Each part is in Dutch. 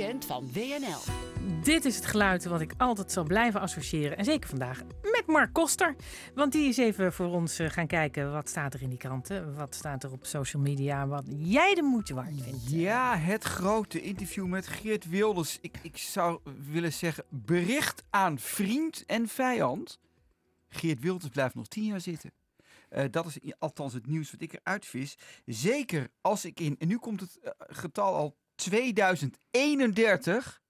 weekend van WNL. Dit is het geluid wat ik altijd zal blijven associëren. En zeker vandaag met Mark Koster. Want die is even voor ons eh, gaan kijken. Wat staat er in die kranten? Wat staat er op social media? Wat jij de moeite waard vindt. Ja, het grote interview met Geert Wilders. Ik, ik zou willen zeggen, bericht aan vriend en vijand. Geert Wilders blijft nog tien jaar zitten. Uh, dat is althans het nieuws wat ik eruit vis. Zeker als ik in, en nu komt het getal al 2031,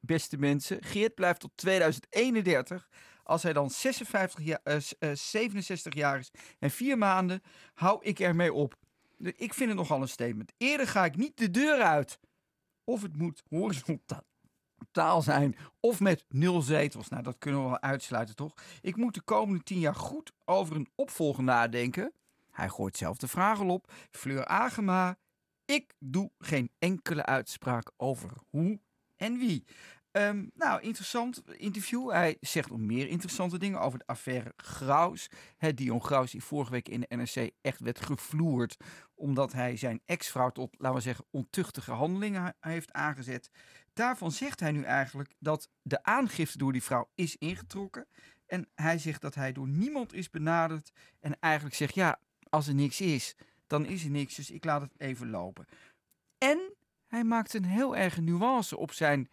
beste mensen. Geert blijft tot 2031. Als hij dan 56 jaar, uh, 67 jaar is en vier maanden, hou ik ermee op. Ik vind het nogal een statement. Eerder ga ik niet de deur uit. Of het moet horizontaal taal zijn of met nul zetels. Nou, dat kunnen we wel uitsluiten, toch? Ik moet de komende tien jaar goed over een opvolger nadenken. Hij gooit zelf de vraag al op. Fleur Agema. Ik doe geen enkele uitspraak over hoe en wie. Um, nou, interessant interview. Hij zegt nog meer interessante dingen over de affaire Graus. He, Dion Graus die vorige week in de NRC echt werd gevloerd. Omdat hij zijn ex-vrouw tot, laten we zeggen, ontuchtige handelingen heeft aangezet. Daarvan zegt hij nu eigenlijk dat de aangifte door die vrouw is ingetrokken. En hij zegt dat hij door niemand is benaderd. En eigenlijk zegt, ja, als er niks is, dan is er niks. Dus ik laat het even lopen. En hij maakt een heel erg nuance op zijn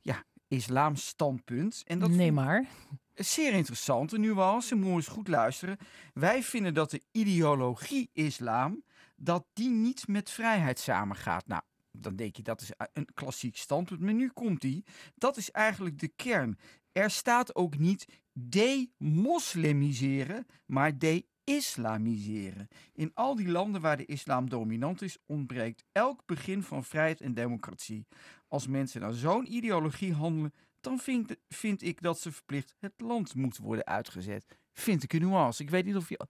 ja, islamstandpunt. En dat nee maar. Zeer interessante nuance, moet eens goed luisteren. Wij vinden dat de ideologie islam, dat die niet met vrijheid samengaat. Nou, dan denk je dat is een klassiek standpunt. Maar nu komt die. Dat is eigenlijk de kern. Er staat ook niet de-moslimiseren, maar de-islamiseren. In al die landen waar de islam dominant is, ontbreekt elk begin van vrijheid en democratie. Als mensen naar zo'n ideologie handelen, dan vind, vind ik dat ze verplicht het land moeten worden uitgezet. Vind ik een nuance. Ik weet niet of je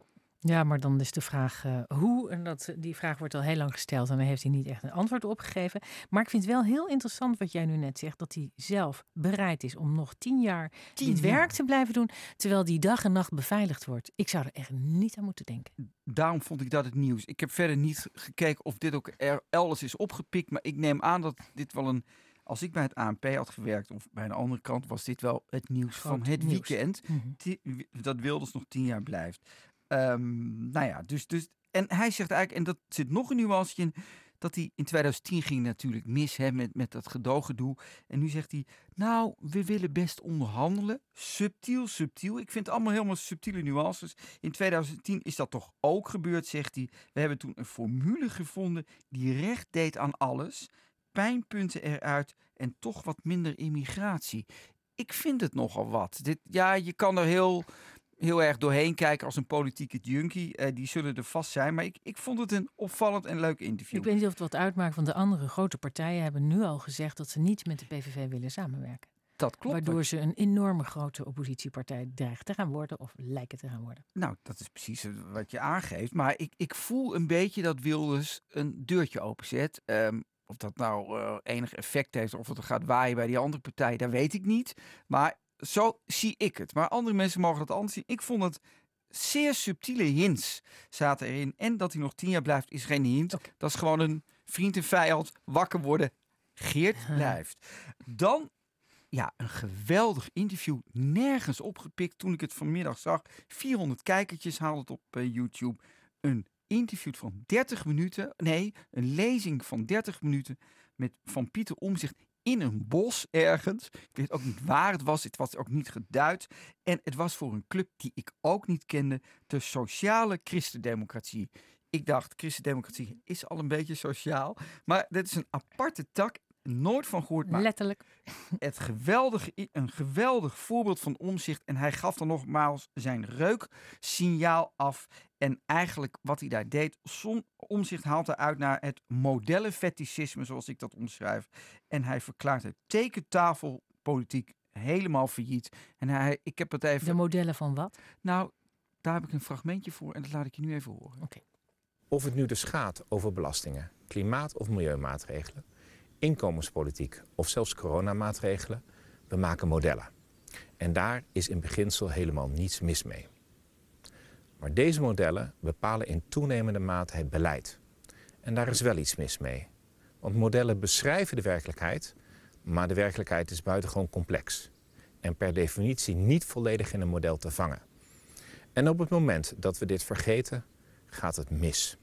ja, maar dan is de vraag uh, hoe. En dat, die vraag wordt al heel lang gesteld en daar heeft hij niet echt een antwoord op gegeven. Maar ik vind het wel heel interessant wat jij nu net zegt: dat hij zelf bereid is om nog tien jaar tien dit werk te blijven doen. Terwijl die dag en nacht beveiligd wordt. Ik zou er echt niet aan moeten denken. Daarom vond ik dat het nieuws. Ik heb verder niet gekeken of dit ook elders is opgepikt. Maar ik neem aan dat dit wel een. Als ik bij het ANP had gewerkt of bij een andere krant, was dit wel het nieuws van het weekend. Mm -hmm. Dat Wilders nog tien jaar blijft. Um, nou ja, dus, dus. En hij zegt eigenlijk, en dat zit nog een nuance in, dat hij in 2010 ging natuurlijk mis hè, met, met dat gedooggedoe. En nu zegt hij, nou, we willen best onderhandelen. Subtiel, subtiel. Ik vind het allemaal helemaal subtiele nuances. In 2010 is dat toch ook gebeurd, zegt hij. We hebben toen een formule gevonden die recht deed aan alles. Pijnpunten eruit en toch wat minder immigratie. Ik vind het nogal wat. Dit, ja, je kan er heel heel erg doorheen kijken als een politieke junkie. Uh, die zullen er vast zijn. Maar ik, ik vond het een opvallend en leuk interview. Ik weet niet of het wat uitmaakt, want de andere grote partijen hebben nu al gezegd dat ze niet met de PVV willen samenwerken. Dat klopt. Waardoor ze een enorme grote oppositiepartij dreigt te gaan worden of lijken te gaan worden. Nou, dat is precies wat je aangeeft. Maar ik, ik voel een beetje dat Wilders een deurtje openzet. Um, of dat nou uh, enig effect heeft of het gaat waaien bij die andere partij, dat weet ik niet. Maar zo zie ik het. Maar andere mensen mogen het anders zien. Ik vond het zeer subtiele hints zaten erin. En dat hij nog tien jaar blijft is geen hint. Dat is gewoon een vriend en vijand wakker worden. Geert blijft. Dan ja, een geweldig interview. Nergens opgepikt toen ik het vanmiddag zag. 400 kijkertjes haalde het op uh, YouTube. Een interview van 30 minuten. Nee, een lezing van 30 minuten met van Pieter Omzicht in een bos ergens. Ik weet ook niet waar het was. Het was ook niet geduid. En het was voor een club die ik ook niet kende. De Sociale Christendemocratie. Ik dacht, christendemocratie is al een beetje sociaal. Maar dit is een aparte tak nooit van gehoord. Maar Letterlijk. Het geweldige, een geweldig voorbeeld van omzicht. En hij gaf dan nogmaals zijn reuksignaal af. En eigenlijk wat hij daar deed, som, omzicht haalt eruit naar het modellenfetischisme, zoals ik dat omschrijf. En hij verklaart het tekentafelpolitiek helemaal failliet. En hij, ik heb het even. De modellen van wat? Nou, daar heb ik een fragmentje voor en dat laat ik je nu even horen. Oké. Of het nu dus gaat over belastingen, klimaat- of milieumaatregelen inkomenspolitiek of zelfs coronamaatregelen, we maken modellen. En daar is in beginsel helemaal niets mis mee. Maar deze modellen bepalen in toenemende mate het beleid. En daar is wel iets mis mee. Want modellen beschrijven de werkelijkheid, Maar de werkelijkheid is buitengewoon complex. En per definitie niet volledig in een model te vangen. En op het moment dat we dit vergeten, gaat het mis.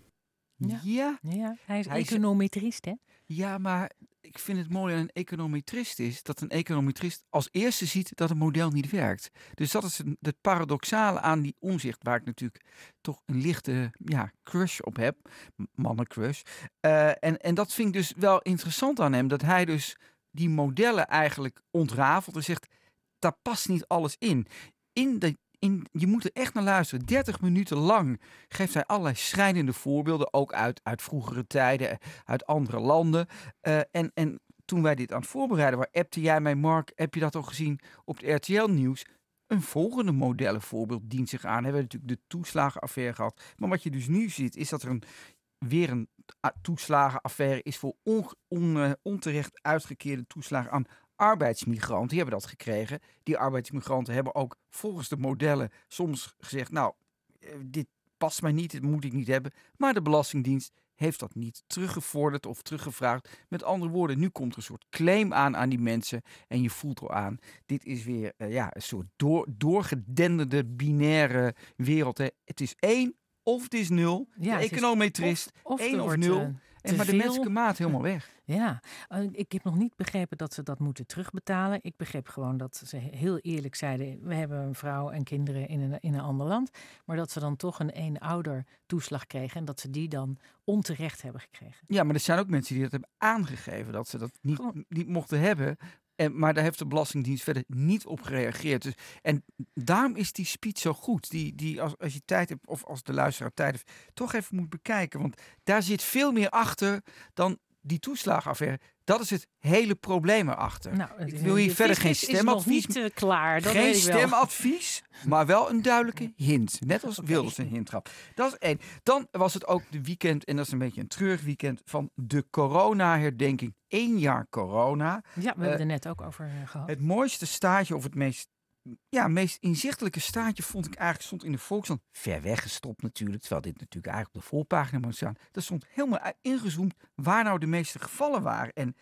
Ja. Ja, Ja, hij is Hij is- econometrist, hè? ja, maar ik vind het mooi aan een econometrist is dat een econometrist als eerste ziet dat een model niet werkt. Dus dat is een- het paradoxale aan die omzicht, waar ik natuurlijk toch een lichte ja, crush op heb, mannencrush. Eh, en, en dat vind ik dus wel interessant aan hem, dat hij dus die modellen eigenlijk ontrafelt en zegt, daar past niet alles in. in, de, je moet er echt naar luisteren. 30 minuten lang geeft hij allerlei schrijnende voorbeelden, ook uit, uit vroegere tijden, uit andere landen. Eh, en, en toen wij dit aan het voorbereiden waren, appte jij mij, Mark, heb je dat al gezien op het RTL-nieuws? Een volgende modellenvoorbeeld dient zich aan. Hebben natuurlijk de toeslagenaffaire gehad. Maar wat je dus nu ziet, is dat er een, weer een toeslagenaffaire is voor on, on, eh, onterecht uitgekeerde toeslagen aan arbeidsmigranten. Die hebben dat gekregen. Die arbeidsmigranten hebben ook volgens de modellen soms gezegd, nou, eh, dit past mij niet, dit moet ik niet hebben. Maar de Belastingdienst heeft dat niet teruggevorderd of teruggevraagd. Met andere woorden, nu komt er een soort claim aan aan die mensen. En je voelt al aan, dit is weer eh, ja, een soort door, doorgedenderde binaire wereld. Hè. Het is één of het is nul. Ja, de econometrist, Of één er of wordt, nul. En maar de veel- menselijke maat helemaal weg. Ja, ik heb nog niet begrepen dat ze dat moeten terugbetalen. Ik begreep gewoon dat ze heel eerlijk zeiden: we hebben een vrouw en kinderen in een, in een ander land. Maar dat ze dan toch een een-ouder toeslag kregen en dat ze die dan onterecht hebben gekregen. Ja, maar er zijn ook mensen die dat hebben aangegeven dat ze dat niet, niet mochten hebben. Maar daar heeft de Belastingdienst verder niet op gereageerd. Dus, en daarom is die speech zo goed. Die, die als, als je tijd hebt, of als de luisteraar tijd heeft, toch even moet bekijken. Want daar zit veel meer achter dan die toeslagenaffaire. Dat is het hele probleem erachter. Nou, ik wil hier de verder geen fiscus is nog stemadvies. niet eh, klaar. Dat Geen weet ik wel. stemadvies, maar wel een duidelijke hint. Net als Wilders een hint gaf. Dat is één. Dan was het ook de weekend, en dat is een beetje een treurig weekend, van de corona-herdenking. Eén jaar corona. Ja, we hebben Eh, het er net ook over eh, gehad. Het mooiste staartje, of het meest, ja, meest inzichtelijke staartje, vond ik eigenlijk stond in de Volkskrant. Ver weggestopt natuurlijk, terwijl dit natuurlijk eigenlijk op de voorpagina moet staan. Daar stond helemaal ingezoomd waar nou de meeste gevallen waren. En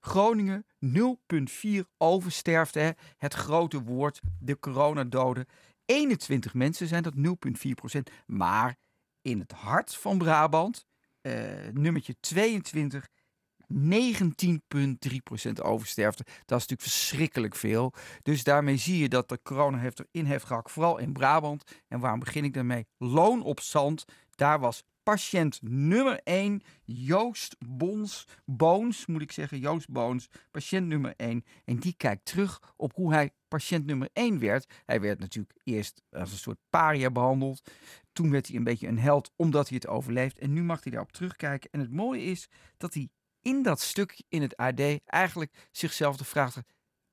Groningen 0,4 oversterfte, hè, het grote woord, de coronadoden. 21 mensen zijn dat 0,4 procent. Maar in het hart van Brabant, eh, nummertje 22, 19,3% oversterfte. Dat is natuurlijk verschrikkelijk veel. Dus daarmee zie je dat de corona heeft erin heeft gehakt, vooral in Brabant. En waarom begin ik daarmee? Loon op zand. Daar was patiënt nummer 1, Joost Bons, Boons, moet ik zeggen, Joost Boons, patiënt nummer 1. En die kijkt terug op hoe hij patiënt nummer 1 werd. Hij werd natuurlijk eerst als een soort paria behandeld. Toen werd hij een beetje een held omdat hij het overleeft. En nu mag hij daarop terugkijken. En het mooie is dat hij in dat stukje in het AD eigenlijk zichzelf de vraag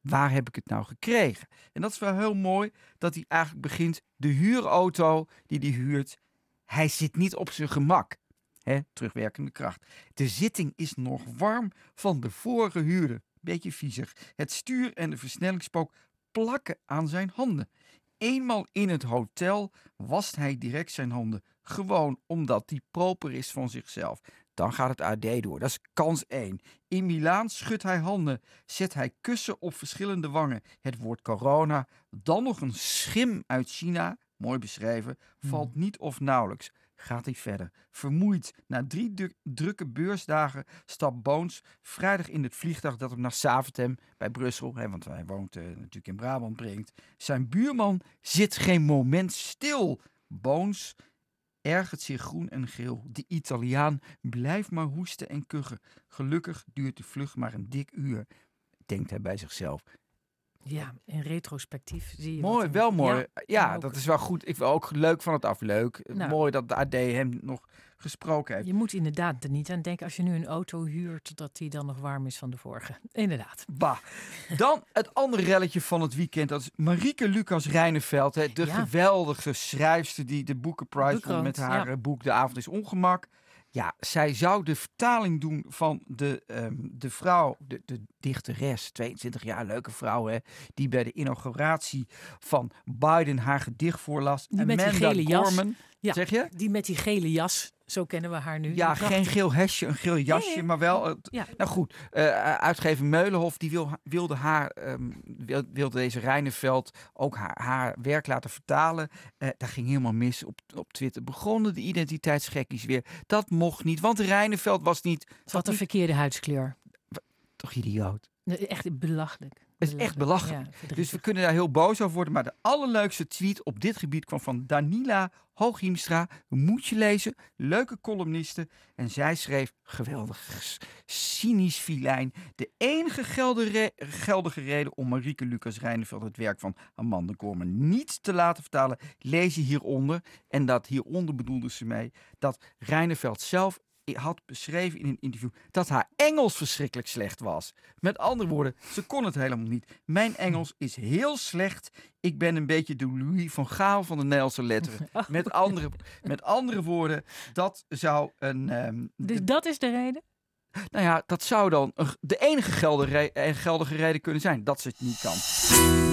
waar heb ik het nou gekregen? En dat is wel heel mooi dat hij eigenlijk begint de huurauto die hij huurt. Hij zit niet op zijn gemak. Hè, terugwerkende kracht. De zitting is nog warm van de vorige huurder. Beetje viezig. Het stuur en de versnellingspook plakken aan zijn handen. Eenmaal in het hotel wast hij direct zijn handen. Gewoon omdat hij proper is van zichzelf. Dan gaat het AD door. Dat is kans 1. In Milaan schudt hij handen. Zet hij kussen op verschillende wangen. Het woord corona. Dan nog een schim uit China. Mooi beschreven. Valt niet of nauwelijks. Gaat hij verder. Vermoeid. Na drie drukke beursdagen stapt Boons vrijdag in het vliegtuig dat hem naar Saventem bij Brussel, hè, want hij woont eh, natuurlijk in Brabant, brengt. Zijn buurman zit geen moment stil. Boons ergert zich groen en geel. De Italiaan blijft maar hoesten en kuchen. Gelukkig duurt de vlucht maar een dik uur, denkt hij bij zichzelf. Ja, in retrospectief zie je. Mooi, wel mooi. Ja, dat is wel goed. Ik wil ook leuk van het af. Leuk. Nou. Mooi dat de AD hem nog gesproken heeft. Je moet inderdaad er niet aan denken als je nu een auto huurt, dat die dan nog warm is van de vorige. Inderdaad. Bah. Dan het andere relletje van het weekend. Dat is Marieke Lucas Rijneveld. Hè, de Ja. geweldige schrijfster die de Boekenprijs won Boekkrant, met haar ja. eh, boek De Avond is Ongemak. Ja, zij zou de vertaling doen van de, ehm, de vrouw, de, de dichteres, 22 jaar, leuke vrouw, hè, die bij de inauguratie van Biden haar gedicht voorlas. Die met die Amanda gele jas. Ja. Zeg je? Die met die gele jas. Zo kennen we haar nu. Ja, geen geel hesje, een geel jasje, nee. maar wel... eh, Ja. Nou goed, eh, uitgever Meulenhof die wil, wilde, haar, ehm, wil- wilde deze Rijneveld ook haar, haar werk laten vertalen. Eh dat ging helemaal mis. Op, op Twitter begonnen de identiteitsgekkies weer. Dat mocht niet, want Rijneveld was niet... Ze had een verkeerde huidskleur. Toch idioot. Echt belachelijk. Het is echt belachelijk. Ja, Dus we kunnen daar heel boos over worden. Maar de allerleukste tweet op dit gebied kwam van Danila Hooghiemstra. Moet je lezen. Leuke columniste. En zij schreef, geweldig, cynisch filijn. De enige geldige, geldige reden om Marieke Lucas Rijneveld het werk van Amanda Korman niet te laten vertalen, lees je hieronder. En dat hieronder bedoelde ze mee dat Rijneveld zelf had beschreven in een interview dat haar Engels verschrikkelijk slecht was. Met andere woorden, ze kon het helemaal niet. Mijn Engels is heel slecht. Ik ben een beetje de Louis van Gaal van de Nederlandse letteren. Met andere, met andere woorden, dat zou een. ehm, Dus dat is de reden? nou ja, dat zou dan de enige geldige, eh, geldige reden kunnen zijn dat ze het niet kan.